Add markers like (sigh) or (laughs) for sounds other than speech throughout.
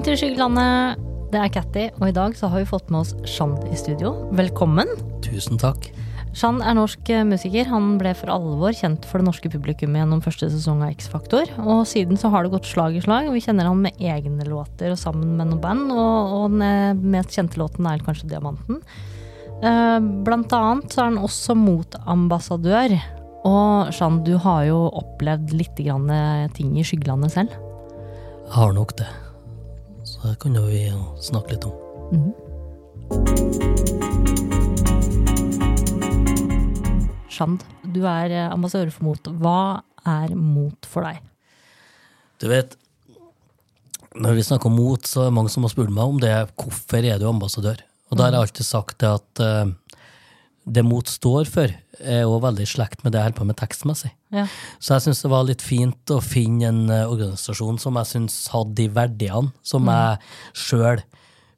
Velkommen til Skyggelandet. Det er Catty, og i dag så har vi fått med oss Shan i studio. Velkommen. Tusen takk. Shan er norsk eh, musiker. Han ble for alvor kjent for det norske publikum gjennom første sesong av X-Faktor. Og siden så har det gått slag i slag. Vi kjenner han med egne låter og sammen med noen band. Og, og den eh, mest kjente låten er kanskje Diamanten. Eh, Blant annet så er han også motambassadør. Og Shan, du har jo opplevd litt grann ting i skyggelandet selv. Jeg har nok det. Så det kan jo vi snakke litt om. Shand, du er eh, ambassadør for mot. Hva er mot for deg? Du vet, når vi snakker om mot, så er det mange som har spurt meg om det. Hvorfor er du ambassadør? Og da har jeg alltid sagt det at eh, det mot står for, er òg veldig i slekt med det jeg holder på med tekstmessig. Ja. Så jeg syns det var litt fint å finne en eh, organisasjon som jeg syns hadde de verdiene som jeg sjøl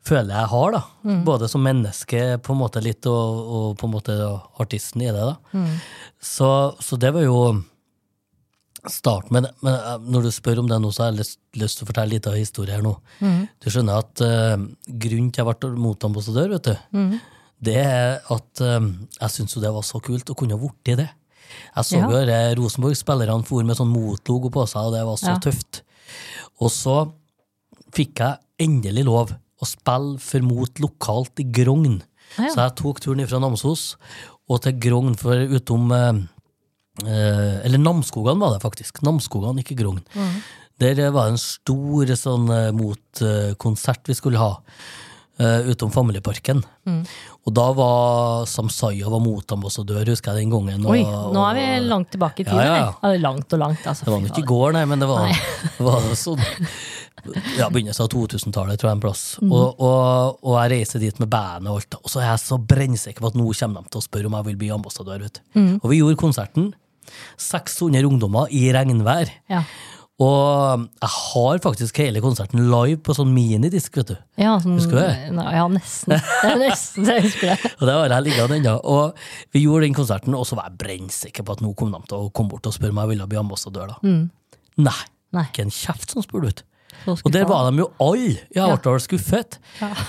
føler jeg har, da. Både som menneske på en måte litt, og, og på en måte artisten i det. da. Så, så det var jo Start med det. Men eh, når du spør om det nå, så har jeg lyst, lyst til å fortelle litt av historien her nå. Du skjønner at uh, grunnen til at jeg ble motambassadør, vet du, det er at eh, jeg syntes jo det var så kult å kunne ha blitt det. Jeg så jo ja. Rosenborg-spillerne for med sånn motlogo på seg, og det var så Ja. tøft. Og så fikk jeg endelig lov å spille for mot lokalt i Grogn. Ja. Så jeg tok turen fra Namsos og til Grogn, for utom eh, eh, Eller Namsskogan var det faktisk. Namsskogan, ikke Grogn. Der eh, var det en stor sånn eh, motkonsert vi skulle ha. Eh, utom Familieparken. Og da var Samsaya var motambassadør, husker jeg den gangen. Oi, nå er vi langt tilbake i tiden. Ja, ja, det Langt og langt, altså. det var ikke i går, nei, men det var, (laughs) var sånn ja, begynnelsen av 2000-tallet, tror jeg, en plass. Mm. Og, og, og jeg reiser dit med bandet og alt, og så er jeg så brennsikker på at nå kommer de til å spørre om jeg vil bli ambassadør. vet du. Mm. Og vi gjorde konserten. 600 ungdommer i regnvær. Ja. Og jeg har faktisk hele konserten live på sånn minidisk, vet du. Ja, sånn, Husker du det? Nei, Ja, nesten. (laughs) Det er nesten jeg husker det. Og det har jeg liggende ennå. Og vi gjorde den konserten, og så var jeg brennsikker på at nå kom de til å komme bort og spørre om jeg ville bli ambassadør. da. Nei. Nei. Ikke en kjeft som spurte ut. Og der var de jo alle! Jeg ble ja. skuffet.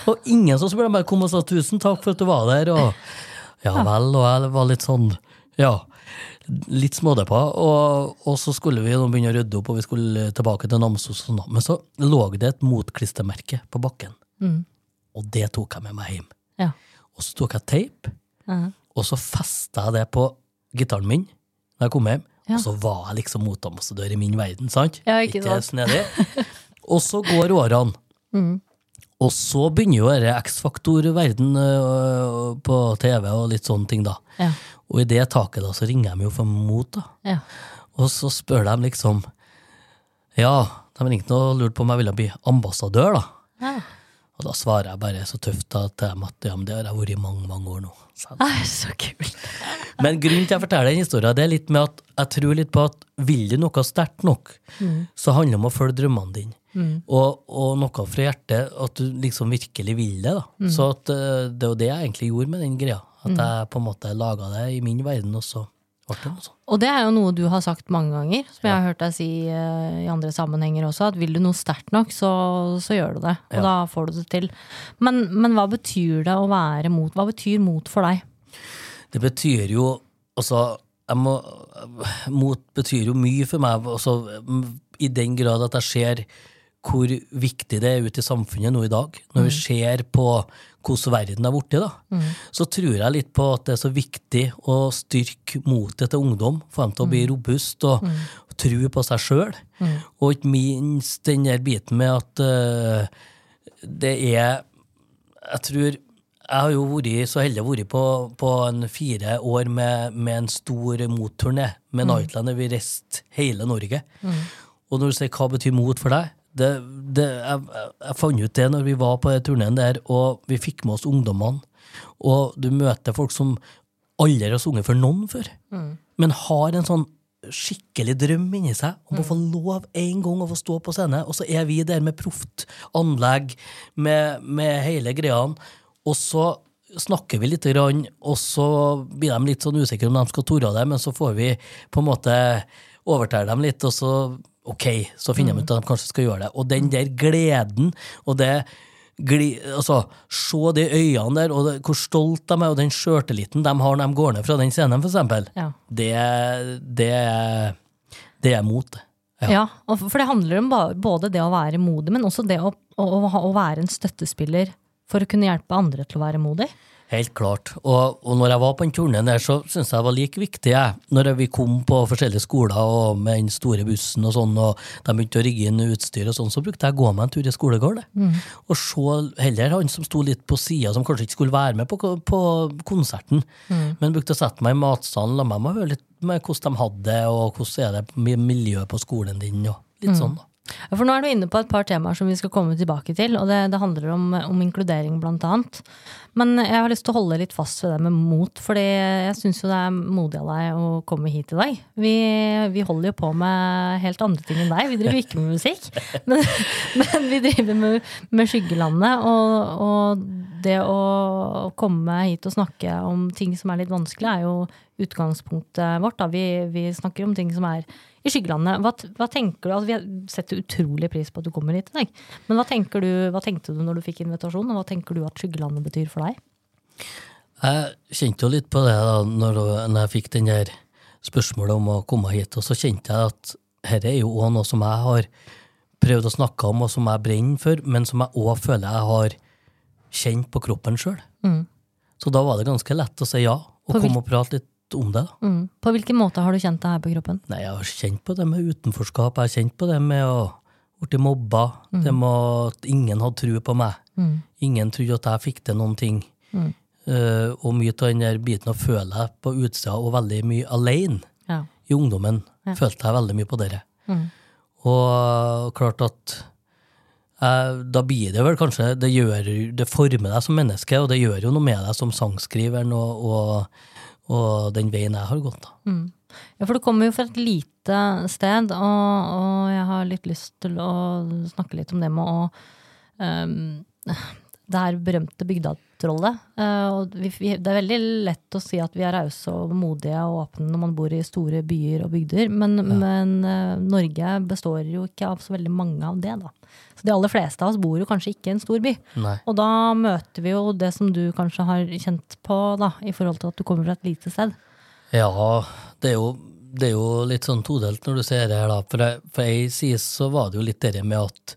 Og ingen som spurte. meg, kom og sa tusen takk for at du var der. Og ja vel, og jeg var litt sånn, ja, litt smådeppa. Og, og så skulle vi begynne å rydde opp, og vi skulle tilbake til Namsos. sånn. Men så lå det et motklistremerke på bakken. Og det tok jeg med meg hjem. Ja. Og så tok jeg teip, Ja. og så festa jeg det på gitaren min da jeg kom hjem. Ja. Og så var jeg liksom motambassadør i min verden, sant? Ja, ikke ikke snedig. Og så går årene. (laughs) Og så begynner jo denne X-faktor-verden øh, på TV og litt sånne ting, da. Ja. Og i det taket da, så ringer de jo for mot, da. Ja. Og så spør de liksom Ja, de ringte og lurte på om jeg ville bli ambassadør, da. Ja. Og da svarer jeg bare så tøft da, til dem at ja, men det har jeg vært i mange, mange år nå. Så Ai, så kult. (laughs) Men grunnen til at jeg forteller den historien, det er litt med at jeg tror litt på at vil du noe sterkt nok, så handler det om å følge drømmene dine. Og, og noe fra hjertet, at du liksom virkelig vil det. da. Så at, eh, det var det jeg egentlig gjorde med den greia. At jeg på en måte laga det i min verden, og så ble det noe sånt. Og det er jo noe du har sagt mange ganger, som jeg har hørt deg si uh, i andre sammenhenger også, at vil du noe sterkt nok, så, så gjør du det. Og Ja. da får du det til. Men, men hva betyr det å være mot? Hva betyr mot for deg? Det betyr jo Altså, må, mot betyr jo mye for meg, altså, i den grad at jeg ser hvor viktig det er ute i samfunnet nå i dag. Når vi ser på hvordan verden har blitt, da, så tror jeg litt på at det er så viktig å styrke motet til ungdom, få dem til å bli robust og, mm. tro på seg sjøl. Og ikke minst den der biten med at uh, det er Jeg tror jeg har jo vært så heldig å vært på, på en fire år med, med en stor motturné med Nightland, der vi reiste hele Norge. Og når du sier hva betyr mot for deg, det, det, jeg, jeg- fant ut det når vi var på turneen der, og vi fikk med oss ungdommene. Og du møter folk som aldri har sunget for noen før, men har en sånn skikkelig drøm inni seg om å få lov en gang å få stå på scene, og så er vi der med proft anlegg, med, med hele greia, og så snakker vi litt, grann, og så blir de litt sånn usikre om de skal tore det, men så får vi på en måte overtale dem litt, og så ok, så finner de ut at de kanskje skal gjøre det. Og den der gleden og det gli, altså, Se de øynene der, og det, hvor stolt de er, og den sjøltilliten de har når de går ned fra den scenen, eksempel, Ja. det, det, det er mot det. Ja. Ja, for det handler om både det å være modig, men også det å, å, å være en støttespiller for å kunne hjelpe andre til å være modig. Helt klart. Og, og når jeg var på den turneen der, så syntes jeg det var like viktig, jeg. Når vi kom på forskjellige skoler og med den store bussen og sånn, og de begynte å rigge inn utstyr og sånn, så brukte jeg å gå meg en tur i skolegård. Mm. Og se heller han som sto litt på sida, som kanskje ikke skulle være med på, på konserten, men brukte å sette meg i matsalen, la meg høre litt med hvordan de hadde det, og hvordan er det miljøet på skolen din, og litt sånn. da. For nå er du inne på et par temaer som vi skal komme tilbake til, og det, det handler om, om inkludering blant annet. Men jeg har lyst til å holde litt fast ved det med mot, fordi jeg syns jo det er modig av deg å komme hit i dag. Vi, vi holder jo på med helt andre ting enn deg, vi driver ikke med musikk. (laughs) Men, men vi driver med, med Skyggelandet, og, og det å komme hit og snakke om ting som er litt vanskelig, er jo utgangspunktet vårt. Vi, vi snakker om ting som er i skyggelandet. Hva, hva tenker du, altså Vi setter utrolig pris på at du kommer hit i dag. Men hva, du, hva tenkte du når du fikk invitasjon, og hva tenker du at skyggelandet betyr for deg? Jeg kjente jo litt på det da når, når jeg fikk den der spørsmålet om å komme hit, og så kjente jeg at dette er jo òg noe som jeg har prøvd å snakke om, og som jeg brenner for, men som jeg òg føler jeg har kjent på kroppen sjøl. Mm. Så da var det ganske lett å si ja, og komme og prate litt om det. Mm. På hvilken måte har du kjent det her på kroppen? Nei, jeg har kjent på det med utenforskap, jeg har kjent på det med å bli mobba, det med at ingen hadde tro på meg. Mm. Ingen trodde at jeg fikk til noen ting. Mm. Eh, og mye av den der biten å føle deg på utsida og veldig mye alene Ja. i ungdommen, Ja. følte jeg veldig mye på dere. Mm. Og klart at eh, da blir det vel kanskje Det gjør, det former deg som menneske, og det gjør jo noe med deg som sangskriveren og, og, og den veien jeg har gått. da. Mm. Ja, for du kommer jo fra et lite sted, og, og jeg har litt lyst til å snakke litt om det med å um, Det her berømte bygdatrollet. Vi, vi, det er veldig lett å si at vi er rause og modige og åpne når man bor i store byer og bygder, men, men uh, Norge består jo ikke av så veldig mange av det, da. Så de aller fleste av oss bor jo kanskje ikke i en stor by. Nei. Og da møter vi jo det som du kanskje har kjent på, da, i forhold til at du kommer fra et lite sted. Ja, det er jo, det er jo litt sånn todelt når du ser det her, da. For, jeg, for så var det jo litt det med at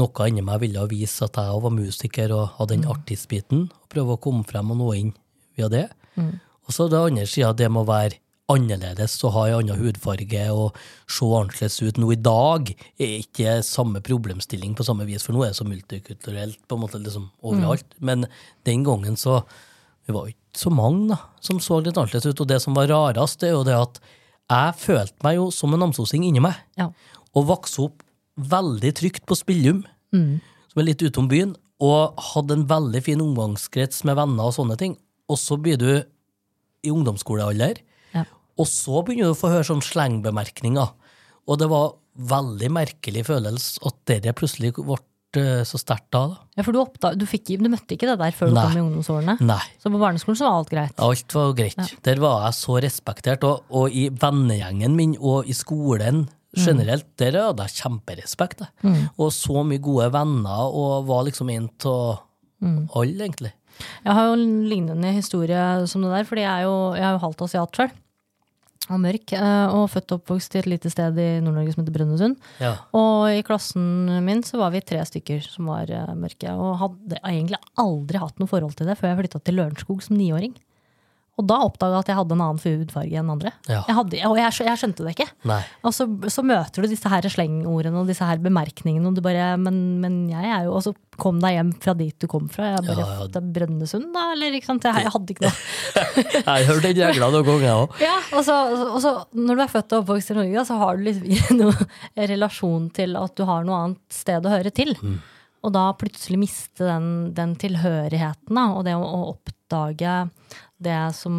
noe inni meg ville vise at jeg òg var musiker og hadde den artistbiten, og prøve å komme frem og nå inn via det. Og så det andre sida, det med å være annerledes og ha en annen hudfarge og se annerledes ut nå i dag, er ikke samme problemstilling på samme vis, for nå er det så multikulturelt på en måte liksom overalt. Men den gangen så vi var ikke så mange da, som så litt annerledes ut, og det som var rarast, det er jo det at jeg følte meg jo som en namsosing inni meg, Ja. og vokste opp veldig trygt på Spillum, som er litt utom byen, og hadde en veldig fin omgangskrets med venner og sånne ting. Og så blir du i ungdomsskolealder, Ja. og så begynner du å få høre sånn slengbemerkninger. Og det var veldig merkelig følelse at det plutselig ble eh, så sterkt da. da. Ja, for du, oppdag, du, fikk, du møtte ikke det der før du Nei. kom i ungdomsårene? Nei. Så på barneskolen så var alt greit? Alt var greit. Der var jeg så respektert, og, og i vennegjengen min og i skolen generelt, der hadde jeg kjemperespekt. Mm. Og så mye gode venner, og var liksom en av alle, egentlig. Jeg har jo en lignende historie som det der, fordi jeg er jo, jeg er jo halvt asiat sjøl. Og mørk. eh, Og født og oppvokst i et lite sted i Nord-Norge som heter Brønnøysund. Ja. Og i klassen min så var vi tre stykker som var eh, mørke. Og hadde egentlig aldri hatt noe forhold til det før jeg flytta til Lørenskog som niåring. Og da oppdaga jeg at jeg hadde en annen hudfarge enn andre. Ja. Jeg hadde, og jeg, jeg skjønte det ikke. Nei. Og så, så møter du disse her slengordene og disse her bemerkningene, og du bare men, men jeg er jo Og så kom deg hjem fra dit du kom fra. Jeg bare Ja, ja. Brønnøysund, da? Eller ikke sant? Jeg, jeg hadde ikke noe (laughs) Jeg hørte hørt den regla noen ganger, jeg òg. Ja, og så, og så når du er født og oppvokst i Norge, så har du liksom (laughs) noen relasjon til at du har noe annet sted å høre til. Og da plutselig miste den, den tilhørigheten, da, og det å, å oppdage det som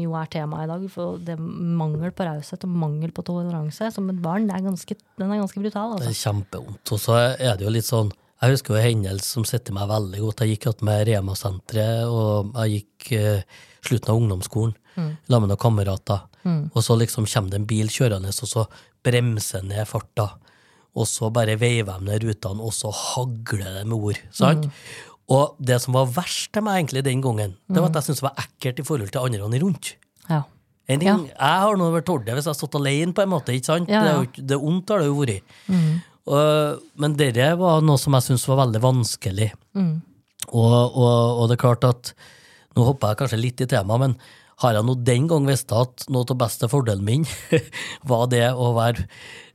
jo er temaet i dag, for det mangel på raushet og mangel på toleranse som et barn, det er ganske, den er ganske brutal. Det Altså. er kjempevondt. Og så er det jo litt sånn Jeg husker jo en hendelse som sitter meg veldig godt. Jeg gikk med Rema-senteret, og jeg gikk eh, slutten av ungdomsskolen. sammen med noen kamerater. Og så liksom kommer det en bil kjørende, og så bremser ned farta. Og så bare veiver de ned rutene, og så hagler det med ord. sant? Og det som var verst til meg egentlig den gangen, det var at jeg syntes det var ekkelt i forhold til andre rundt. Ja. En ting, Jeg har nå vært tålt det hvis jeg har stått alene, på en måte. ikke sant? Ja, Det, ja. det er ondt har det jo vært. Og, men dette var noe som jeg syntes var veldig vanskelig. Og, og, og det er klart at Nå hopper jeg kanskje litt i temaet, men har jeg nå den gang visst at noe av beste fordelen min (laughs) var det å være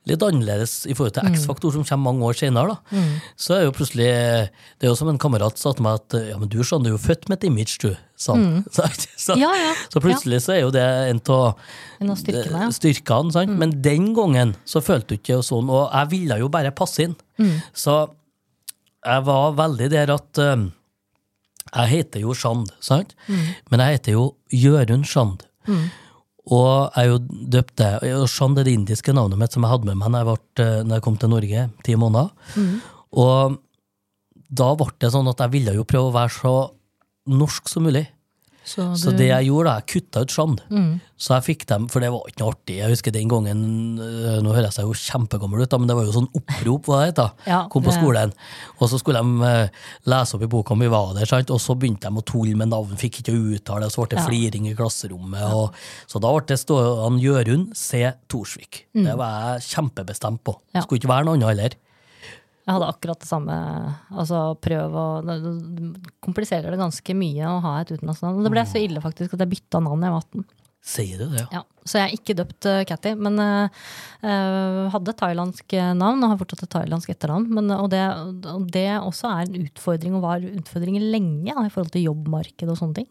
litt annerledes i forhold til X-faktor, som kommer mange år senere, da. Så er jo plutselig Det er jo som en kamerat sa til meg at ja, men du skjønner, du er jo født med et image, du. Sånn. (laughs) Så, så, Ja, ja. så plutselig så er jo det en av En av styrkene, ja. styrkene, mm. Men den gangen så følte du ikke sånn, og jeg ville jo bare passe inn. Så jeg var veldig der at um, jeg heter jo Sjand, sant? Men jeg heter jo Jørund Shand. Og jeg er jo døpt det. og Sjand er det indiske navnet mitt som jeg hadde med meg når jeg, ble, når jeg kom til Norge, ti måneder. Og da ble det sånn at jeg ville jo prøve å være så norsk som mulig. Så du Så det jeg gjorde, da, jeg kutta ut Shand. Så jeg fikk dem, for det var ikke noe artig. Jeg husker den gangen, øh, nå høres jeg jo kjempegammel ut, da, men det var jo sånn opprop, hva det het. (laughs) Ja, Kom på det- skolen, og så skulle de øh, lese opp i boka om vi var der, sant? og så begynte de å tulle med navn, fikk ikke uttale, og så ble det Ja. fliring i klasserommet. Og, så da ble det stående Jørund C. Torsvik. Det var jeg kjempebestemt på. Mm. Ja. Skulle ikke være noe annet heller. Jeg hadde akkurat det samme. Altså, prøv å det, det kompliserer det ganske mye å ha et utenlandsnavn. Det ble så ille faktisk at jeg bytta navn da jeg var 18. Sier du det? Ja, så jeg er ikke døpt uh, Catty, men uh, hadde thailandsk eh, navn og har fortsatt et thailandsk etternavn. Men, og, det, og det også er en utfordring, og var utfordringer lenge da, i forhold til jobbmarked og sånne ting.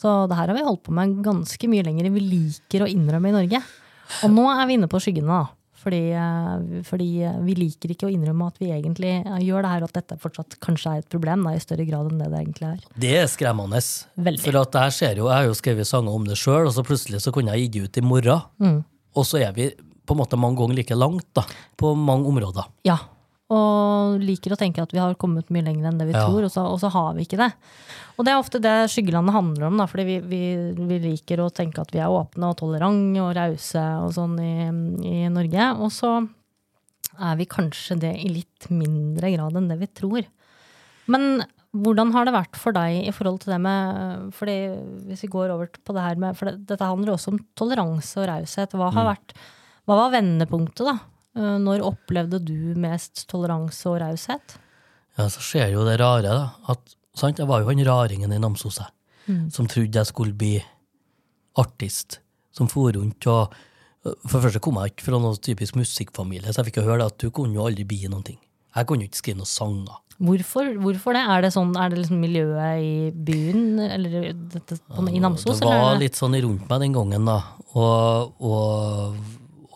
Så det her har vi holdt på med ganske mye lenger enn vi liker å innrømme i Norge. Og nå er vi inne på skyggene, da. Fordi, uh, fordi uh, vi liker ikke å innrømme at vi egentlig uh, gjør det her, og at dette fortsatt kanskje er et problem da, i større grad enn det det egentlig er. Det er skremmende. Veldig. For at jeg ser jo, jeg har jo skrevet sanger om det sjøl, og så plutselig så kunne jeg gitt det ut i morgen. Mm. Og så er vi på en måte mange ganger like langt, da. På mange områder. Ja, og liker å tenke at vi har kommet mye lenger enn det vi Ja. tror, og så, og så har vi ikke det. Og det er ofte det skyggelandet handler om, da, fordi vi, vi, vi liker å tenke at vi er åpne og tolerante og rause og sånn i, i Norge. Og så er vi kanskje det i litt mindre grad enn det vi tror. Men hvordan har det vært for deg i forhold til det med fordi Hvis vi går over på det her med For det, dette handler også om toleranse og raushet. Hva, mm. hva var vendepunktet, da? Eh, Når opplevde du mest toleranse og raushet? Ja, så skjer jo det rare, da. At, sant? Jeg var jo han raringen i Namsos, mm. Som trodde jeg skulle bli artist. Som for rundt og For det første kom jeg ikke fra noen typisk musikkfamilie, så jeg fikk jo høre at du kunne jo aldri bli noen ting. Jeg kunne jo ikke skrive noen sanger. Hvorfor, hvorfor det? Er det sånn, er det liksom miljøet i byen, eller dette, på, i Namsos? Det var eller? litt sånn rundt meg den gangen, da. Og, og,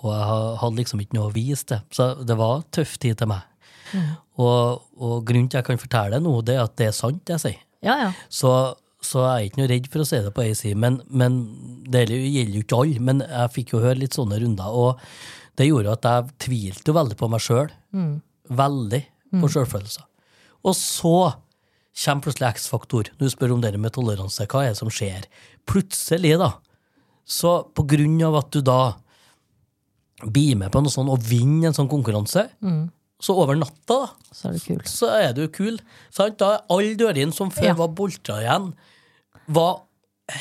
og jeg hadde liksom ikke noe å vise til. Så det var tøff tid til meg. Og, og grunnen til at jeg kan fortelle det nå, det er at det er sant, det jeg sier. Ja, ja. Så, så jeg er ikke noe redd for å si det på ei side, men, men det gjelder jo ikke alle. Men jeg fikk jo høre litt sånne runder, og det gjorde at jeg tvilte jo veldig på meg sjøl. Veldig på sjølfølelse. Og så kommer plutselig X-faktor. Du spør om det med toleranse. Hva er det som skjer? Plutselig, da, så på grunn av at du da blir med på noe sånt og vinner en sånn konkurranse, så over natta, Så er det kult. så er du kul. Sant? Da er alle dørene som før Ja. var boltra igjen, var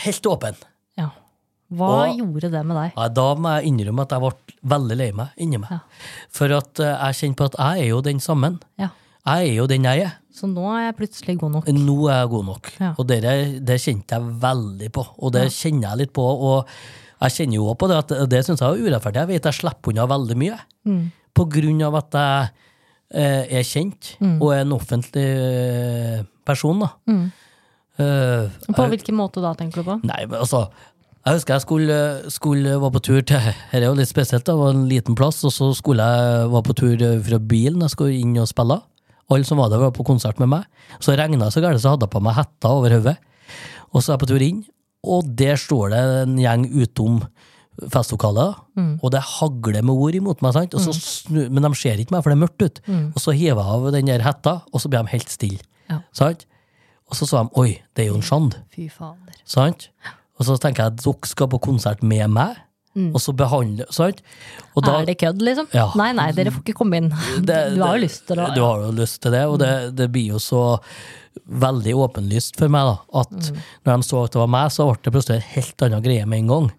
helt åpne. Ja. Hva Og- gjorde det med deg? Ja, da må jeg innrømme at jeg ble veldig lei meg inni meg. Ja. For at eh, jeg kjenner på at jeg er jo den sammen. Ja. Jeg er jo den jeg er. Så nå er jeg plutselig god nok. Nå er jeg god nok. Og det, det kjente jeg veldig på. Og det kjenner jeg litt på. Og jeg kjenner jo på det at det syns jeg er urettferdig. Jeg vet jeg slipper unna veldig mye. Mm. På grunn av at jeg eh, er kjent Mm. og er en offentlig eh, person. da. Eh, På hvilken måte da, tenker du på? Nei, altså Jeg husker jeg skulle, skulle var på tur til Her er jo litt spesielt, det var en liten plass, og så skulle jeg var på tur fra bilen, jeg skulle inn og spille. Alle som var der, var på konsert med meg. Så regna så gærent, så hadde jeg på meg hetta over hodet. Og så er jeg på tur inn, og der står det en gjeng utom festlokalet, Mm. og det hagler med ord imot meg, sant? Og så snu, men de ser ikke meg, for det er mørkt ut. Og så hever jeg av den der hetta, og så blir de helt stille. Ja. Sant? Og så sa de 'oi, det er jo en Sjand'. Fy fader. Sant? Og Og så tenker jeg at dere skal på konsert med meg, og så behandle sant? Og da- er det kødd, liksom? Ja. Nei, nei, dere får ikke komme inn. det- (laughs) du har jo lyst til det. Du har jo lyst til det, og det, det blir jo så veldig åpenlyst for meg, da. At når de så at det var meg, så ble det plutselig en helt annen greie med en gang.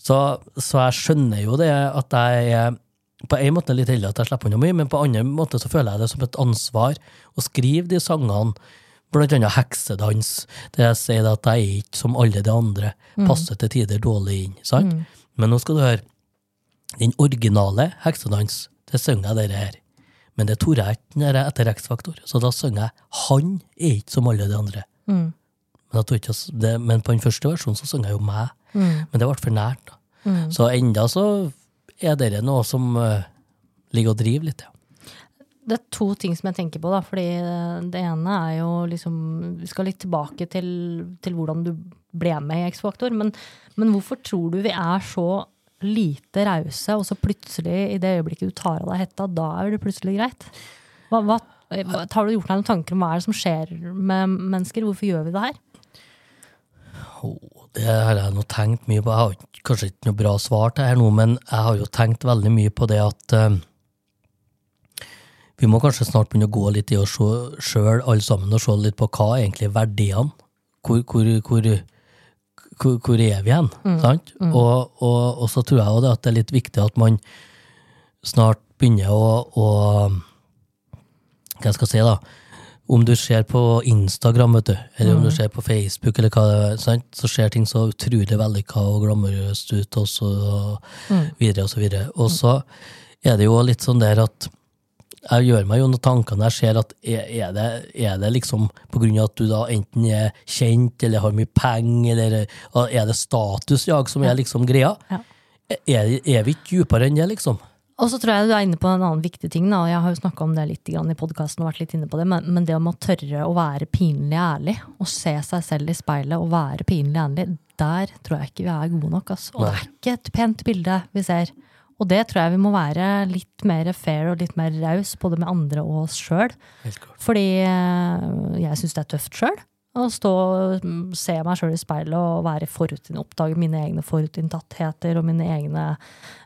Så, så jeg skjønner jo det at jeg er på en måte litt heldig at jeg slipper unna mye, men på en annen måte så føler jeg det som et ansvar å skrive de sangene. Blant annet heksedans, der jeg sier at jeg er ikke som alle de andre, passer til tider dårlig inn. sant? Men nå skal du høre. Den originale heksedans, det synger jeg dere her. Men det torde jeg ikke er etter X-Faktor. Så da synger jeg 'Han er ikke som alle de andre'. Mm. Men, ikke det, men på den første versjonen så synger jeg jo 'meg'. Mm. Men det ble for nært. da. Så enda så er dere noe som uh, ligger og driver litt. Ja. Det er to ting som jeg tenker på, da. Fordi eh, det ene er jo liksom Vi skal litt tilbake til, til hvordan du ble med i X-Faktor. Men, men hvorfor tror du vi er så lite rause, og så plutselig, i det øyeblikket du tar av deg hetta, da er det plutselig greit? Hva, hva, har du gjort deg noen tanker om hva er det som skjer med mennesker? Hvorfor gjør vi det her? Oh, det har jeg nå tenkt mye på. Jeg har kanskje ikke noe bra svar til det her nå, men jeg har jo tenkt veldig mye på det at uh, vi må kanskje snart begynne å gå litt i oss sjøl, alle sammen, og se litt på hva er egentlig verdiene. Hvor, hvor, hvor, hvor, hvor er vi hen? Sant? Og, og, og så tror jeg det at det er litt viktig at man snart begynner å, å Hva skal jeg si, da? Om du ser på Instagram, vet du, eller om du ser på Facebook, eller hva sant? så ser ting så utrolig vellykka og glamorøst ut, og så videre og så videre. Og så er det jo litt sånn der at jeg gjør meg jo noen tanker når jeg ser at er, det, er det liksom på grunn av at du da enten er kjent eller har mye penger, eller er det statusjag som er liksom greia? Ja. Er, er vi ikke dypere enn det, liksom? Og så tror jeg du er inne på en annen viktig ting, da, og jeg har jo snakka om det litt i podkasten, og vært litt inne på det, men, men det om å tørre å være pinlig ærlig, og se seg selv i speilet og være pinlig ærlig, der tror jeg ikke vi er gode nok. Altså. Og det er ikke et pent bilde vi ser. Og det tror jeg vi må være litt mer fair og litt mer raus, både med andre og oss sjøl. Fordi eh, jeg syns det er tøft sjøl. Å stå og mm, se meg sjøl i speilet og være forutinn, oppdage mine egne forutinntattheter og mine egne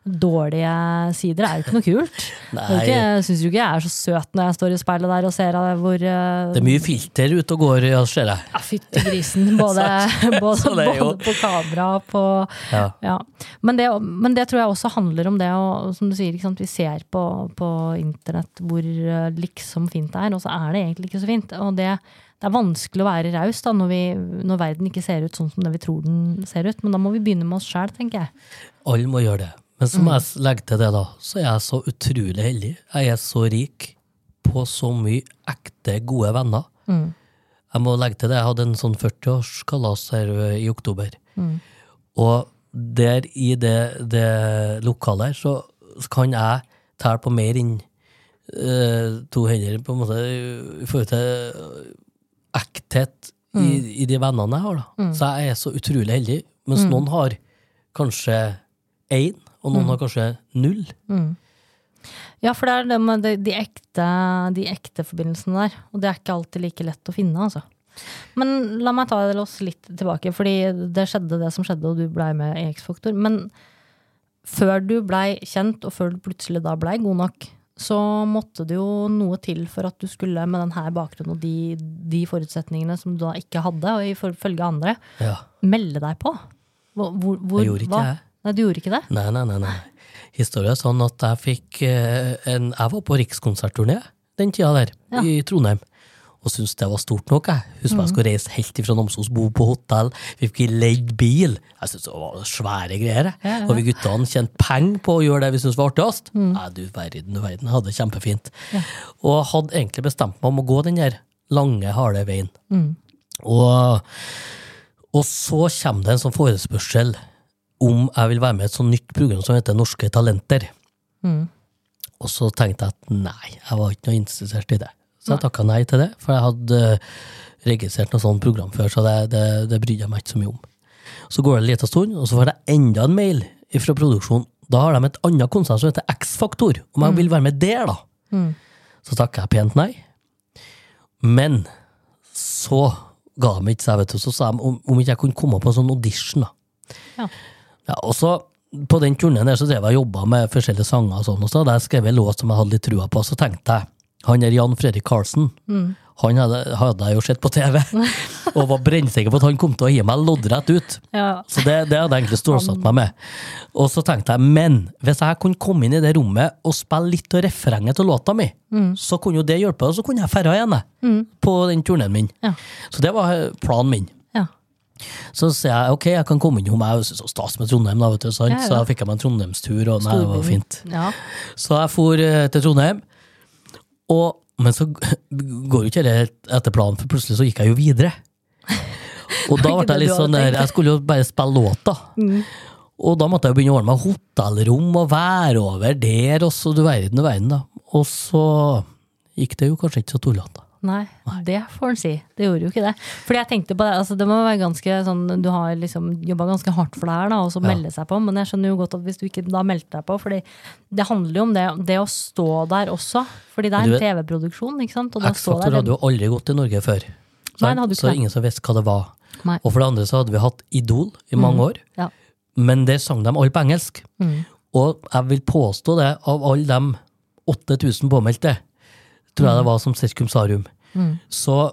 dårlige sider. er jo ikke noe kult. (laughs) Jeg syns jo ikke jeg er så søt når jeg står i speilet der og ser hvor eh, det er mye filter ute og går, ja, ser jeg. ja, Fytti grisen. (laughs) Både, (laughs) både, både på kamera og på Ja. ja. Men, det, men det tror jeg også handler om det, og som du sier, vi ser på, på internett hvor eh, liksom fint det er, og så er det egentlig ikke så fint. Og det, det er vanskelig å være raus når, vi- når verden ikke ser ut sånn som det vi tror den ser ut. Men da må vi begynne med oss sjæl, tenker jeg. Alle må gjøre det. Men så må jeg legge til det, da. Så er jeg så utrolig heldig. Jeg er så rik på så mye ekte, gode venner. Jeg må legge til det. Jeg hadde en sånn 40-årskalas her i oktober. Og der i det, det lokalet her, så, så kan jeg telle på mer enn uh, to hender, på en måte, i forhold til ekthet i, i de vennene jeg har. da. Så jeg er så utrolig heldig, mens noen har kanskje én, og noen har kanskje null. Ja, for det er det med de, de, ekte, de ekte forbindelsene der. Og det er ikke alltid like lett å finne, altså. Men la meg ta oss litt tilbake, fordi det skjedde det som skjedde, og du blei med i X-Faktor. Men før du blei kjent, og før du plutselig da blei god nok, så måtte det jo noe til for at du skulle, med denne bakgrunnen og de, de forutsetningene som du da ikke hadde, og ifølge andre, Ja. melde deg på. Hvor, hvor, Jeg gjorde ikke hva? det. Nei, du gjorde ikke det? Nei, nei, nei. nei. Historia er sånn at jeg fikk eh, en Jeg var på rikskonsertturné den tida der, Ja. i Trondheim. Og syntes det var stort nok. Jeg Husker jeg skulle reise helt ifra Namsos, bo på hotell. Vi fikk leid bil. Jeg syntes det var svære greier. Ja, ja. Og vi guttene tjente penger på å gjøre det vi syntes var artigst. Nei, du verden, du verden. Jeg hadde det kjempefint. Og hadde egentlig bestemt meg om å gå den der lange, harde veien. Og, og så kommer det en sånn forespørsel om jeg vil være med i et sånt nytt program som heter Norske Talenter. Og så tenkte jeg at nei, jeg var ikke noe interessert i det. Så jeg takka nei til det, for jeg hadde eh, registrert noe sånt program før, så det, det, det brydde jeg meg ikke så mye om. Så går det en liten stund, og så får jeg enda en mail fra produksjonen. Da har de et annet konsert som heter X-Faktor, om jeg vil være med der, da. Så takka jeg pent nei. Men så ga de ikke seg, vet du. Så sa de om, om ikke jeg kunne komme på en sånn audition, da. Ja. Ja, og så på den turneen der så drev jeg og jobba med forskjellige sanger, og sånn, og så hadde jeg skrevet en låt som jeg hadde litt trua på. Så tenkte jeg han er Jan Fredrik Karlsen, han hadde, hadde jeg jo sett på TV, (laughs) og var brennsikker på at han kom til å gi meg loddrett ut. Ja. Så det, det hadde jeg egentlig stålsatt meg med. Og så tenkte jeg, men hvis jeg kunne komme inn i det rommet og spille litt av refrenget til låta mi, så kunne jo det hjelpe, og så kunne jeg ferda igjen mm. på den turneen min. Ja. Så det var eh, planen min. ja. Så sier jeg ok, jeg kan komme inn, jo, men jeg er så stas med Trondheim, da, vet du, så da fikk jeg meg en Trondheimstur, og det var fint. Ja. Så jeg for eh, til Trondheim, og, men så (laughs) går jo ikke det etter planen, for plutselig så gikk jeg jo videre. (laughs) Og da ble jeg det litt sånn der, jeg skulle jo bare spille låta. Og da måtte jeg jo begynne å ordne meg hotellrom og være over der, og så du verden og verden, da. Og så gikk det jo kanskje ikke så tullete. Nei, det får en si. Det gjorde jo ikke det. Fordi jeg tenkte på det, altså det må være ganske sånn, du har liksom jobba ganske hardt for det her, da, og så melde seg på, men jeg skjønner jo godt at hvis du ikke da meldte deg på, fordi det handler jo om det, det å stå der også, fordi det er en TV-produksjon, ikke sant? X-Faktor hadde jo aldri gått til Norge før. Nei, hadde så ingen som visste hva det var. Nei. Og for det andre så hadde vi hatt Idol i mange år, Ja. men det sang de alle på engelsk. Mm. Og jeg vil påstå det, av alle de 8000 påmeldte, tror jeg det var som sirkumsarium, Mm. så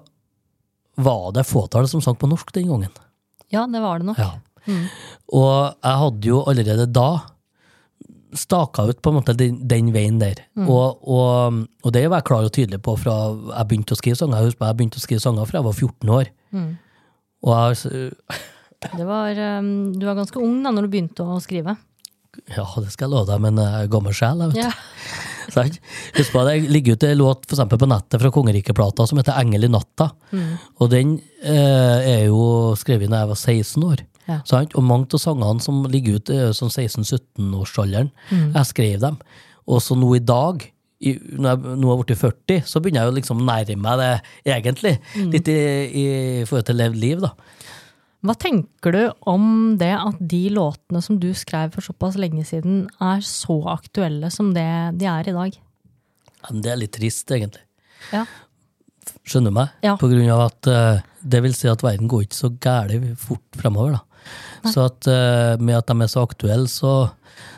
var det fåtallet som sang på norsk den gangen. Ja, det var det nok. Ja. Mm. Og jeg hadde jo allerede da staka ut på en måte den, den veien der. Mm. Og, og, og det var jeg klar og tydelig på fra jeg begynte å skrive sanger. Jeg husker jeg begynte å skrive sanger fra jeg var 14 år. Mm. Og jeg, Det var, um, du var ganske ung da når du begynte å skrive. ja, det skal jeg love deg, men jeg er gammel sjel. Jeg vet. Ja. (laughs) Sant? Husk på, Det ligger ut en låt for eksempel på nettet fra Kongerikeplata som heter 'Engel i natta'. Mm. Og den eh, er jo skrevet da jeg var 16 år. Ja. Sant? Og mange av sangene som ligger ute, er sånn 16-17-årsalderen. Mm. Jeg skrev dem. Og så nå i dag, i, når jeg nå har blitt 40, så begynner jeg å liksom nærme meg det egentlig. Mm. Litt i, i forhold til levd liv, da. Hva tenker du om det at de låtene som du skrev for såpass lenge siden, er så aktuelle som det de er i dag? Det er litt trist, egentlig. Ja. Skjønner du meg? Ja. På grunn av at eh, det vil si at verden går ikke så gæli fort fremover. Da. Så at eh, med at de er så aktuelle, så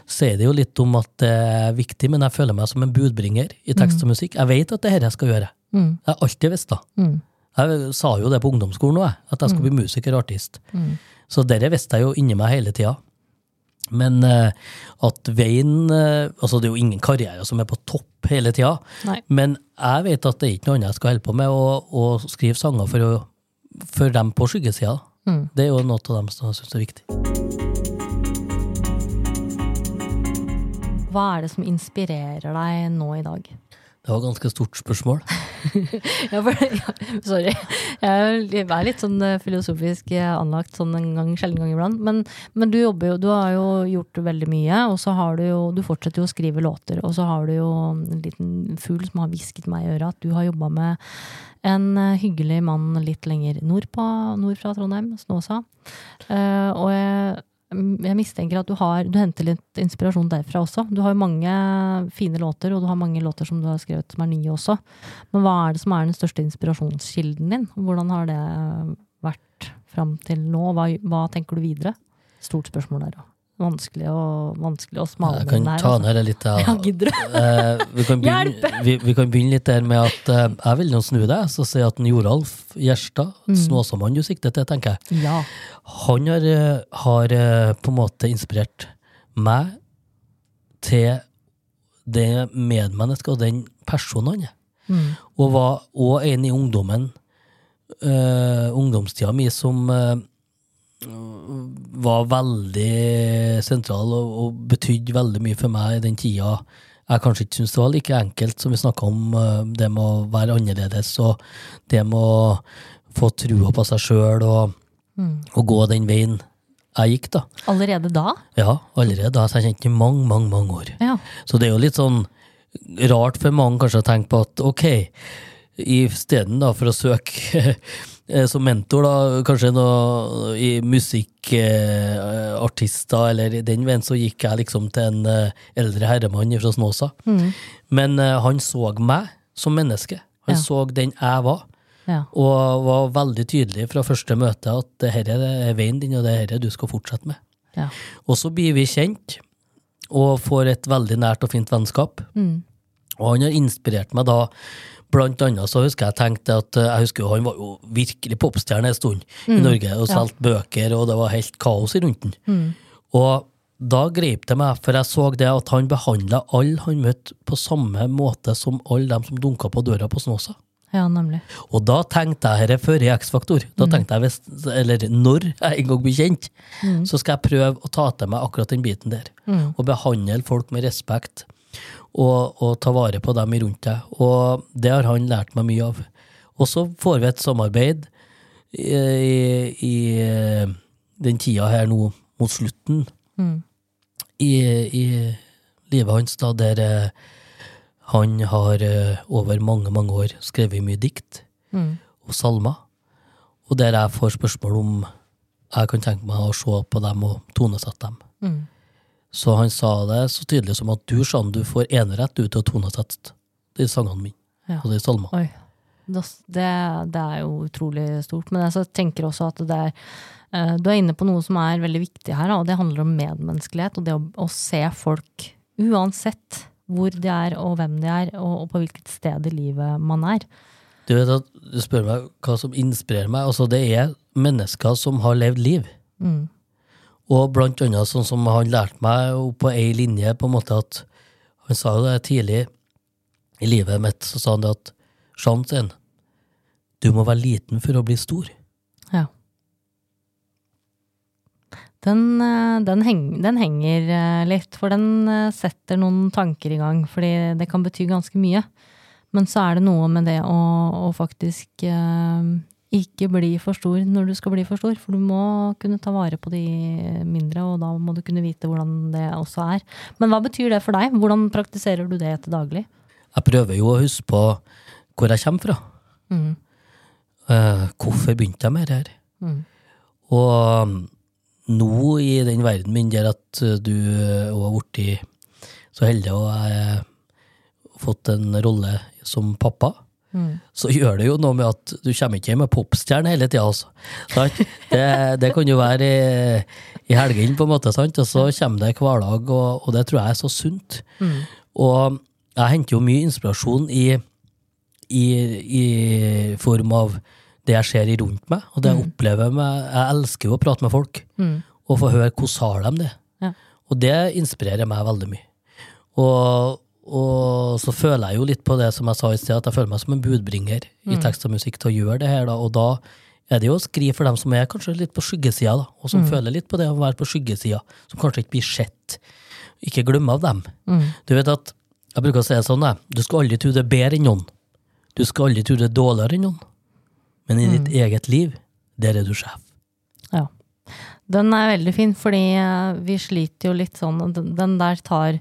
sier det jo litt om at det er viktig, men jeg føler meg som en budbringer i tekst og musikk. Jeg vet at det er dette jeg skal gjøre. Mm. Jeg har alltid visst det. Mm. Jeg sa jo det på ungdomsskolen òg, at jeg skulle bli musiker og artist. Så dette visste jeg jo inni meg hele tida. Men eh, at veien eh, Altså, det er jo ingen karriere som er på topp hele tida. Men jeg vet at det er ikke noe annet jeg skal holde på med, å, å skrive sanger for, å, for dem på skyggesida. Mm. Det er jo noe av dem som jeg syns er viktig. Hva er det som inspirerer deg nå i dag? Det var et ganske stort spørsmål. (laughs) (laughs) Ja, for, ja, sorry. Jeg er litt sånn eh, filosofisk eh, anlagt sånn en gang, sjelden gang iblant. Men, men du jobber jo, du har jo gjort veldig mye, og så har du jo Du fortsetter jo å skrive låter, og så har du jo en liten fugl som har hvisket meg i øret at du har jobba med en eh, hyggelig mann litt lenger nord, på, nord fra Trondheim, Snåsa. Uh, og jeg, jeg mistenker at du, har, du henter litt inspirasjon derfra også. Du har jo mange fine låter, og du har mange låter som du har skrevet som er nye også. Men hva er det som er den største inspirasjonskilden din? Hvordan har det vært fram til nå? Hva, hva tenker du videre? Stort spørsmål der òg. Vanskelig å, vanskelig å smale Jeg kan ta ned det litt. (laughs) Ja, gidder du? Eh, vi, kan begynne, vi, vi kan begynne litt der med at eh, jeg vil nå snu deg, så si at en Joralf Gjerstad, Mm. Snåsamannen du sikter til, tenker jeg. Ja. Han har, eh, har eh, på en måte inspirert meg til det medmennesket og den personen han er. Mm. Og var òg en i ungdommen, uh, ungdomstida mi, som eh, var veldig sentral og, og betydde veldig mye for meg i den tida jeg kanskje ikke syntes det var like enkelt som vi snakka om, eh, det med å være annerledes og det med å få trua på seg sjøl og, og gå den veien jeg gikk, da. Allerede da? Ja, allerede da. Så jeg kjente i mange, mange, mange år. Ja. Så det er jo litt sånn rart for mange kanskje å tenke på at ok, i stedet for å søke som mentor, da, kanskje noe i musikkartister eller i den veien, så gikk jeg liksom til en eh, eldre herremann fra Snåsa. Men eh, han så meg som menneske. Han Ja. så den jeg var. Ja. Og var veldig tydelig fra første møte at det her er veien din, og det er dette du skal fortsette med. Ja. Og så blir vi kjent, og får et veldig nært og fint vennskap. Mm. Og han har inspirert meg da. Blant annet så husker jeg tenkte at eh, jeg husker Han var jo virkelig popstjerne en stund i Norge og solgte bøker, og det var helt kaos rundt den. Og da grep det meg, for jeg så det at han behandla alle han møtte, på samme måte som alle dem som dunka på døra på Snåsa. ja, nemlig. Og da tenkte jeg er før i X-Faktor. Da tenkte jeg, hvis, eller når jeg en gang blir kjent, så skal jeg prøve å ta til meg akkurat den biten der. Og behandle folk med respekt, og, og ta vare på dem rundt deg. Og det har han lært meg mye av. Og så får vi et samarbeid i, i, i den tida her nå mot slutten i, i livet hans, da, der eh, han har eh, over mange, mange år skrevet mye dikt og salmer, og der jeg får spørsmål om jeg kan tenke meg å se på dem og tonesette dem. Så han sa det så tydelig som at du, Jean, du får enerett ut til å tonesette de sangene mine, Ja. og de salmene. Det, det er jo utrolig stort. Men jeg tenker også at det er eh, Du er inne på noe som er veldig viktig her, og det handler om medmenneskelighet. Og det å, å se folk, uansett hvor de er og hvem de er, og, og på hvilket sted i livet man er. Du vet at du spør meg hva som inspirerer meg. Altså, det er mennesker som har levd liv. Mm. Og blant annet sånn som han lærte meg på ei linje, på en måte at Han sa jo det tidlig i livet mitt, så sa han det at Sjansen, du må være liten for å bli stor. Ja. Den, eh, den, heng, den henger eh, litt, for den eh, setter noen tanker i gang. Fordi det kan bety ganske mye. Men så er det noe med det å, å faktisk ikke bli for stor når du skal bli for stor. For du må kunne ta vare på de mindre, og da må du kunne vite hvordan det også er. Men hva betyr det for deg? Hvordan praktiserer du det til daglig? Jeg prøver jo å huske på hvor jeg kommer fra. Mm. Uh, hvorfor begynte jeg med det her? Mm. Og um, nå i den verden min der at uh, du òg har blitt så heldig og jeg har fått en rolle som pappa, Mm. så gjør det jo noe med at du kommer ikke hjem med popstjerne hele tida, altså. Det, det kan jo være i, i helgene, på en måte, sant? og så kommer det hver dag, og, og det tror jeg er så sunt. Og jeg henter jo mye inspirasjon i, i, i form av det jeg ser rundt meg, og det jeg opplever med Jeg elsker jo å prate med folk, og få høre hvordan har de det. Ja. Og det inspirerer meg veldig mye. Og, og så føler jeg jo litt på det som jeg sa i sted, at jeg føler meg som en budbringer i tekst og musikk til å gjøre det her, da. Og da er det jo å skrive for dem som er kanskje litt på skyggesida, da, og som føler litt på det å være på skyggesida, som kanskje ikke blir sett. Ikke glemme av dem. Du vet at jeg bruker å si det sånn, jeg. Du skal aldri tro det er bedre enn noen. Du skal aldri tro det er dårligere enn noen. Men i ditt eget liv, der er du sjef. Ja. Den er veldig fin, fordi eh, vi sliter jo litt sånn og Den den der tar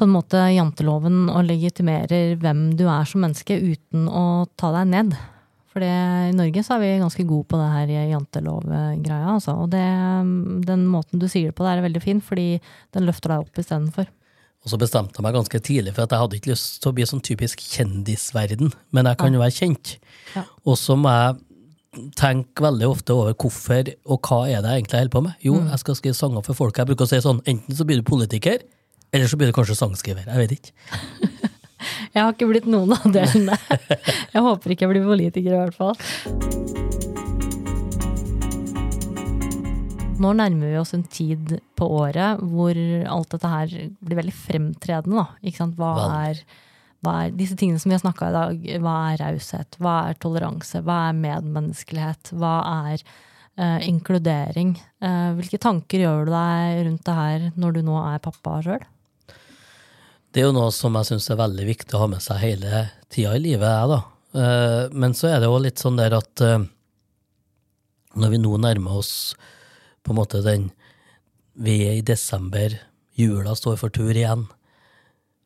på en måte janteloven og legitimerer hvem du er som menneske, uten å ta deg ned. For i Norge så er vi ganske gode på det her jantelovgreia, altså. Og det, den måten du sier det på, det er veldig fin, fordi den løfter deg opp istedenfor. Og så bestemte jeg meg ganske tidlig for at jeg hadde ikke lyst til å bli sånn typisk kjendisverden, men jeg kan jo være kjent. Ja. Og så må jeg tenke veldig ofte over hvorfor og hva er det jeg egentlig holder på med. Jo, jeg skal skrive sanger for folk. Jeg bruker å si sånn, enten så blir du politiker, eller så blir du kanskje sangskriver. Jeg vet ikke. (laughs) Jeg har ikke blitt noen av delene. (laughs) Jeg håper ikke jeg blir politiker, i hvert fall. Nå nærmer vi oss en tid på året hvor alt dette her blir veldig fremtredende. Hva er, hva er disse tingene som vi har snakka i dag? Hva er raushet? Hva er toleranse? Hva er medmenneskelighet? Hva er eh, inkludering? Eh, hvilke tanker gjør du deg rundt det her når du nå er pappa sjøl? Det er jo noe som jeg syns er veldig viktig å ha med seg hele tida i livet, jeg, da. Eh, Men så er det jo litt sånn der at eh, når vi nå nærmer oss på en måte den Vi er i desember, jula står for tur igjen,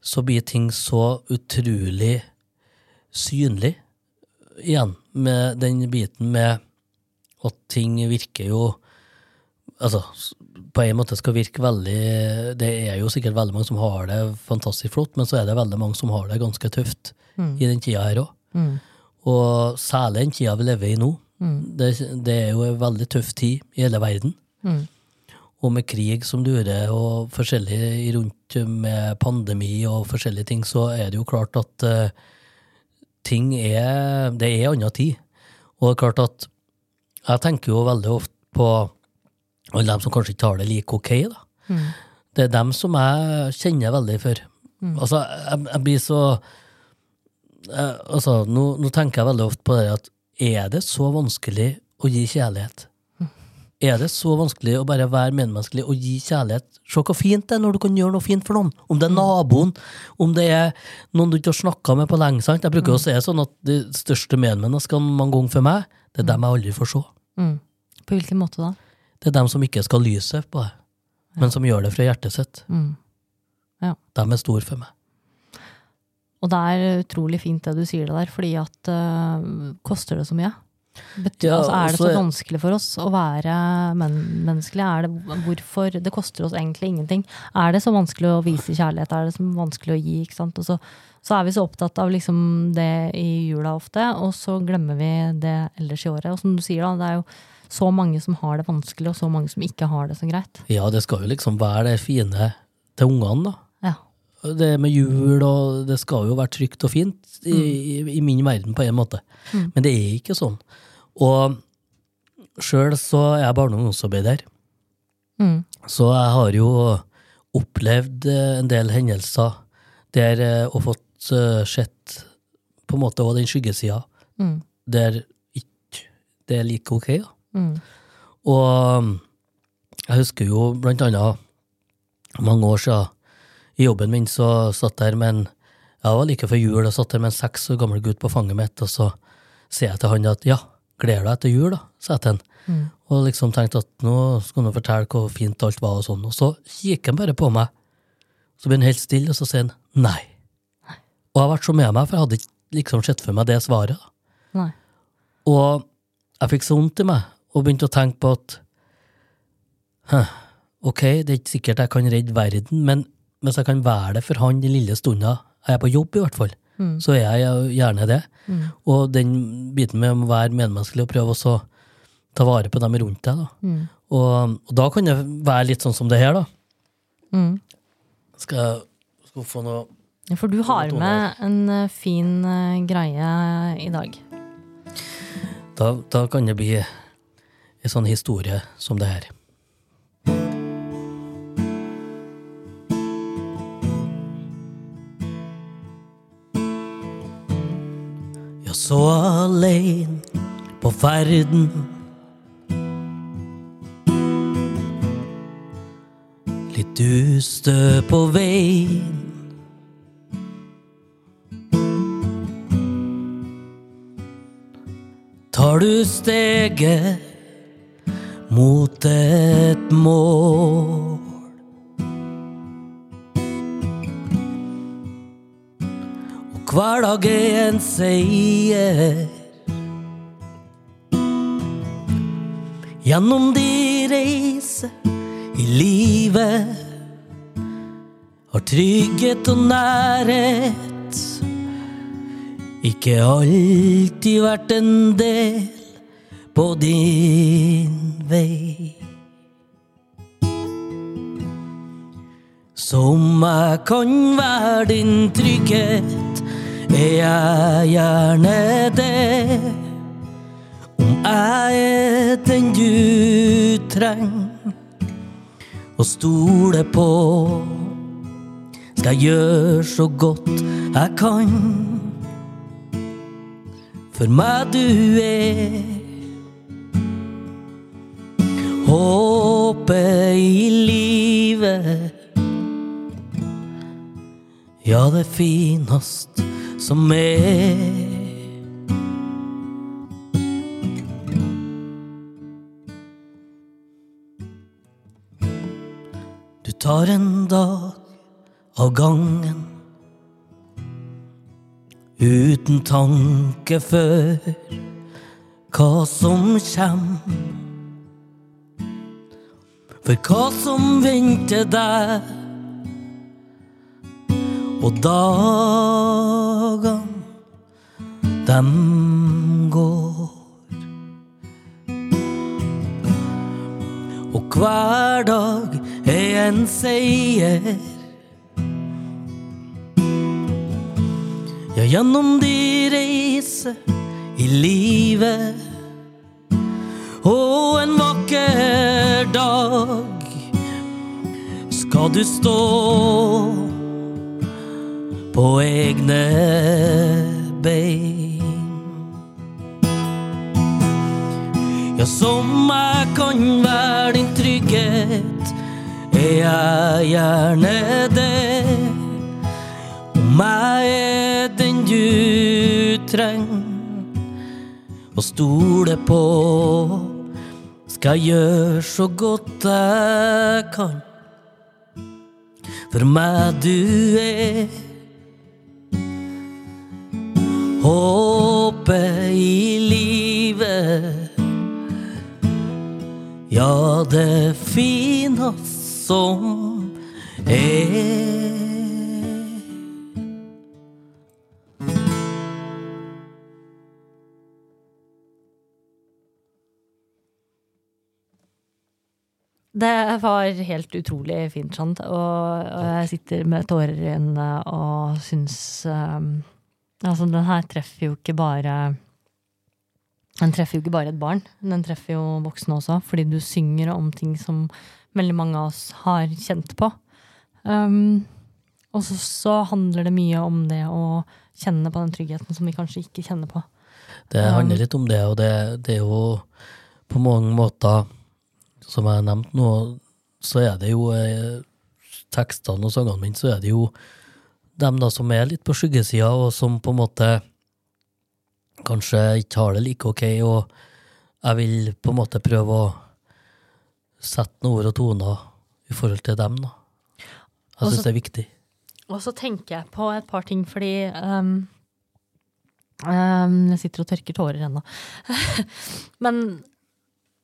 så blir ting så utrolig synlig igjen, med den biten med at ting virker jo Altså, på en måte skal virke veldig Det er jo sikkert veldig mange som har det fantastisk flott, men så er det veldig mange som har det ganske tøft i den tida her òg. Og særlig den tida vi lever i nå. Mm. Det, det er jo en veldig tøff tid i hele verden. Mm. Og med krig som durer, og forskjellig rundt med pandemi og forskjellige ting, så er det jo klart at uh, ting er Det er annen tid. Og det er klart at jeg tenker jo veldig ofte på alle dem som kanskje ikke har det like ok. da. Mm. Det er dem som jeg kjenner veldig for. Altså, jeg, jeg blir så jeg, altså, nå, nå tenker jeg veldig ofte på det at er det så vanskelig å gi kjærlighet? Er det så vanskelig å bare være medmenneskelig og gi kjærlighet? Se hvor fint det er når du kan gjøre noe fint for noen. Om det er naboen, om det er noen du ikke har snakka med på lenge. sant? Jeg bruker å si sånn at de største medmenneskene mange ganger for meg, det er dem jeg aldri får se. Mm. På hvilken måte da? Det er dem som ikke skal lyse på det, men som gjør det fra hjertet sitt. Mm. De er store for meg. Og det er utrolig fint det du sier det der, fordi at uh, koster det så mye? Betyr, Ja, altså, er det så er- vanskelig for oss å være men menneskelige? Er det, hvorfor, det koster oss egentlig ingenting. Er det så vanskelig å vise kjærlighet? Er det så vanskelig å gi? ikke sant? Og så, så er vi så opptatt av liksom det i jula ofte, og så glemmer vi det ellers i året. Og som du sier, da, det er jo så mange som har det vanskelig, og så mange som ikke har det så greit. Ja, det skal jo liksom være det fine til ungene, da. Ja. Det med jul og Det skal jo være trygt og fint i, mm. i min verden, på en måte. Mm. Men det er ikke sånn. Og sjøl så er jeg barne- og ungdomsarbeider, Mm. så jeg har jo opplevd eh, en del hendelser der eh, og fått eh, sett på en måte òg den skyggesida, Mm. der ikke det er like ok. da. Mm. Og jeg husker jo blant annet mange år siden i jobben min så satt der med en jeg var like før jul og satt der med en seks år gammel gutt på fanget mitt, og så sier jeg til han at ja, gleder deg til jul, da, sa jeg til han. Mm. Og liksom tenkte at nå skal han fortelle hvor fint alt var, og sånn. Og så kikker han bare på meg, så blir han helt stille, og så sier han nei. Og jeg vært så med meg, for jeg hadde ikke liksom sett for meg det svaret. da. Nei. Og jeg fikk så vondt i meg, og begynte å tenke på at ok, det er ikke sikkert jeg kan redde verden, men hvis jeg kan være det for han den lille stunda jeg er på jobb, i hvert fall, Mm. så er jeg gjerne det. Mm. Og den biten med å være medmenneskelig og prøve å ta vare på dem rundt deg. Da. Mm. Og, og da kan det være litt sånn som det her, da. Mm. Skal jeg skal få noe For du har med en eh, fin eh, greie i dag. Da, da kan det bli en sånn historie som det her. Jeg så alene på ferden. Litt ustø på veien. Tar du steget mot et mål. Og hverdag er en seier. Gjennom de reiser i livet Har trygghet og nærhet ikke alltid vært en del på din vei. Som jeg kan være din trygghet, er jeg gjerne det. Om jeg er den du trenger å stole på, skal jeg gjøre så godt jeg kan. For meg du er håpet i livet. Ja, det finest som er. Du tar en dag av gangen uten tanke for hva som kjem. For hva som venter deg, og dagene dem går. Og hver dag er en seier. Ja, gjennom de reiser i livet. Og en vakker dag skal du stå på egne bein. Ja, som jeg kan være din trygghet, er jeg gjerne det. Om jeg er den du trenger å stole på, skal gjøre så godt jeg kan. For meg du er håpet i livet. Ja, det fineste som er. Det var helt utrolig fint, sant. Og, og jeg sitter med tårer i øynene og syns um, Altså, den her treffer jo ikke bare Den treffer jo ikke bare et barn, den treffer jo voksne også, fordi du synger om ting som veldig mange av oss har kjent på. Um, og så, så handler det mye om det å kjenne på den tryggheten som vi kanskje ikke kjenner på. Det handler litt om det, og det, det er jo på mange måter, som jeg har nevnt nå, så er det jo eh, tekstene og sangene mine, så er det jo dem da som er litt på skyggesida, og som på en måte kanskje ikke har det like ok, og jeg vil på en måte prøve å sette noen ord og toner i forhold til dem, da. Jeg syns det er viktig. Og så tenker jeg på et par ting, fordi um, um, Jeg sitter og tørker tårer ennå. (laughs) Men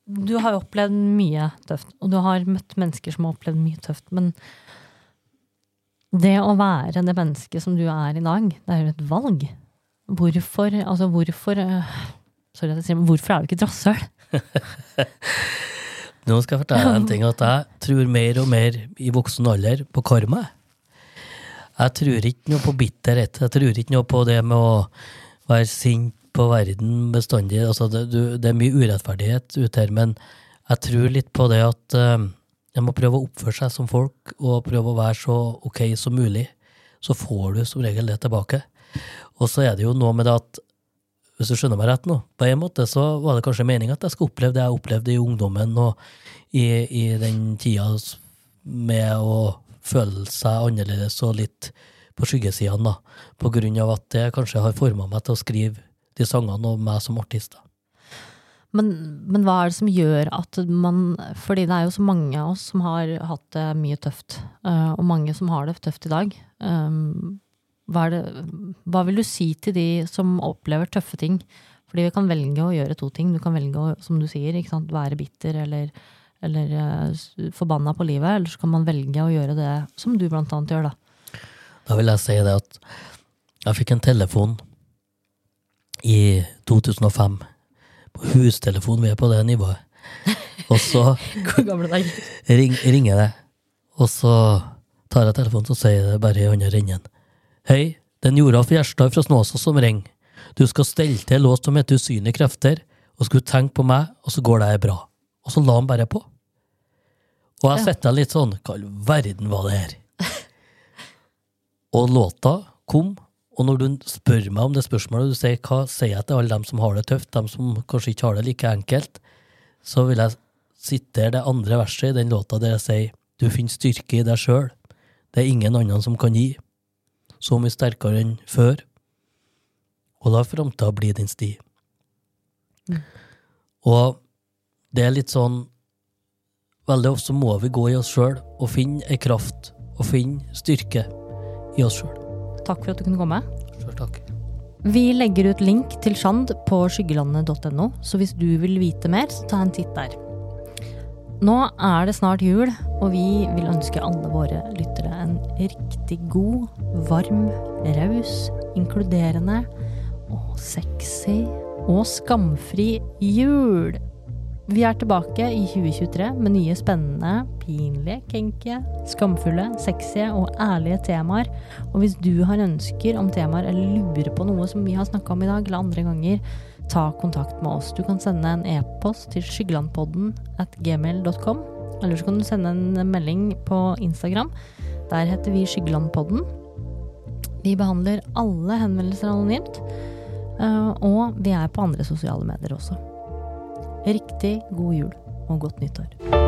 du har jo opplevd mye tøft, og du har møtt mennesker som har opplevd mye tøft. Men det å være det mennesket som du er i dag, det er jo et valg. Hvorfor Altså, hvorfor øh, Sorry at jeg sier men hvorfor er du ikke et rasshøl? (laughs) Nå skal jeg fortelle en ting, at jeg tror mer og mer i voksen alder på karma. Jeg tror ikke noe på bitterhet. Jeg tror ikke noe på det med å være sint på verden bestandig. Altså, det, du, det er mye urettferdighet ute her, men jeg tror litt på det at uh, jeg må prøve å oppføre seg som folk, og prøve å være så ok som mulig. Så får du som regel det tilbake. Og så er det jo noe med det at hvis du skjønner meg rett nå, på en måte så var det kanskje meninga at jeg skulle oppleve det jeg opplevde i ungdommen og i, i den tida med å føle seg annerledes og litt på skyggesidene, da. På grunn av at det kanskje har forma meg til å skrive de sangene og meg som artist. Men, men hva er det som gjør at man Fordi det er jo så mange av oss som har hatt det mye tøft, eh, og mange som har det tøft i dag. Um, hva, det, hva vil du si til de som opplever tøffe ting? Fordi vi kan velge å gjøre to ting. Du kan velge å, som du sier, ikke sant, være bitter eller, eller eh, forbanna på livet, eller så kan man velge å gjøre det som du blant annet gjør, da. Da vil jeg si det at jeg fikk en telefon i 2005. På hustelefon, vi er på det nivået. Og så (laughs) ring, ringer det, og så tar jeg telefonen så sier det bare i andre enden. Hei, det er Joralf Gjerstad fra Snåsa som ringer. Du skal stelle til låt som heter Usynlige krefter, og skulle tenke på meg, og så går det bra. Og så la han bare på. Og jeg Ja. sitter litt sånn, hva i all verden var det her? (laughs) Og låta kom, og når du spør meg om det spørsmålet, du sier hva sier jeg til alle dem som har det tøft, dem som kanskje ikke har det like enkelt, så vil jeg sitere det andre verset i den låta der jeg sier du finner styrke i deg sjøl. Det er ingen annen som kan gi. Så mye sterkere enn før. Og la framtida bli din sti. Og det er litt sånn Veldig ofte må vi gå i oss sjøl og finne ei kraft og finne styrke i oss sjøl. Takk for at du kunne komme. Sjøl takk. Vi legger ut link til Shand på skyggelandet.no, så hvis du vil vite mer, så ta en titt der. Nå er det snart jul, og vi vil ønske alle våre lyttere en riktig god, varm, raus, inkluderende og sexy og skamfri jul. Vi er tilbake i 2023 med nye spennende, pinlige, kenke, skamfulle, sexy og ærlige temaer. Og hvis du har ønsker om temaer eller lurer på noe som vi har snakka om i dag, eller andre ganger, ta kontakt med oss. Du kan sende en e-post til skyggelandpodden at gmail.com. Eller så kan du sende en melding på Instagram. Der heter vi Skyggelandpodden. Vi behandler alle henvendelser anonymt. eh, Og vi er på andre sosiale medier også. Riktig god jul og godt nyttår.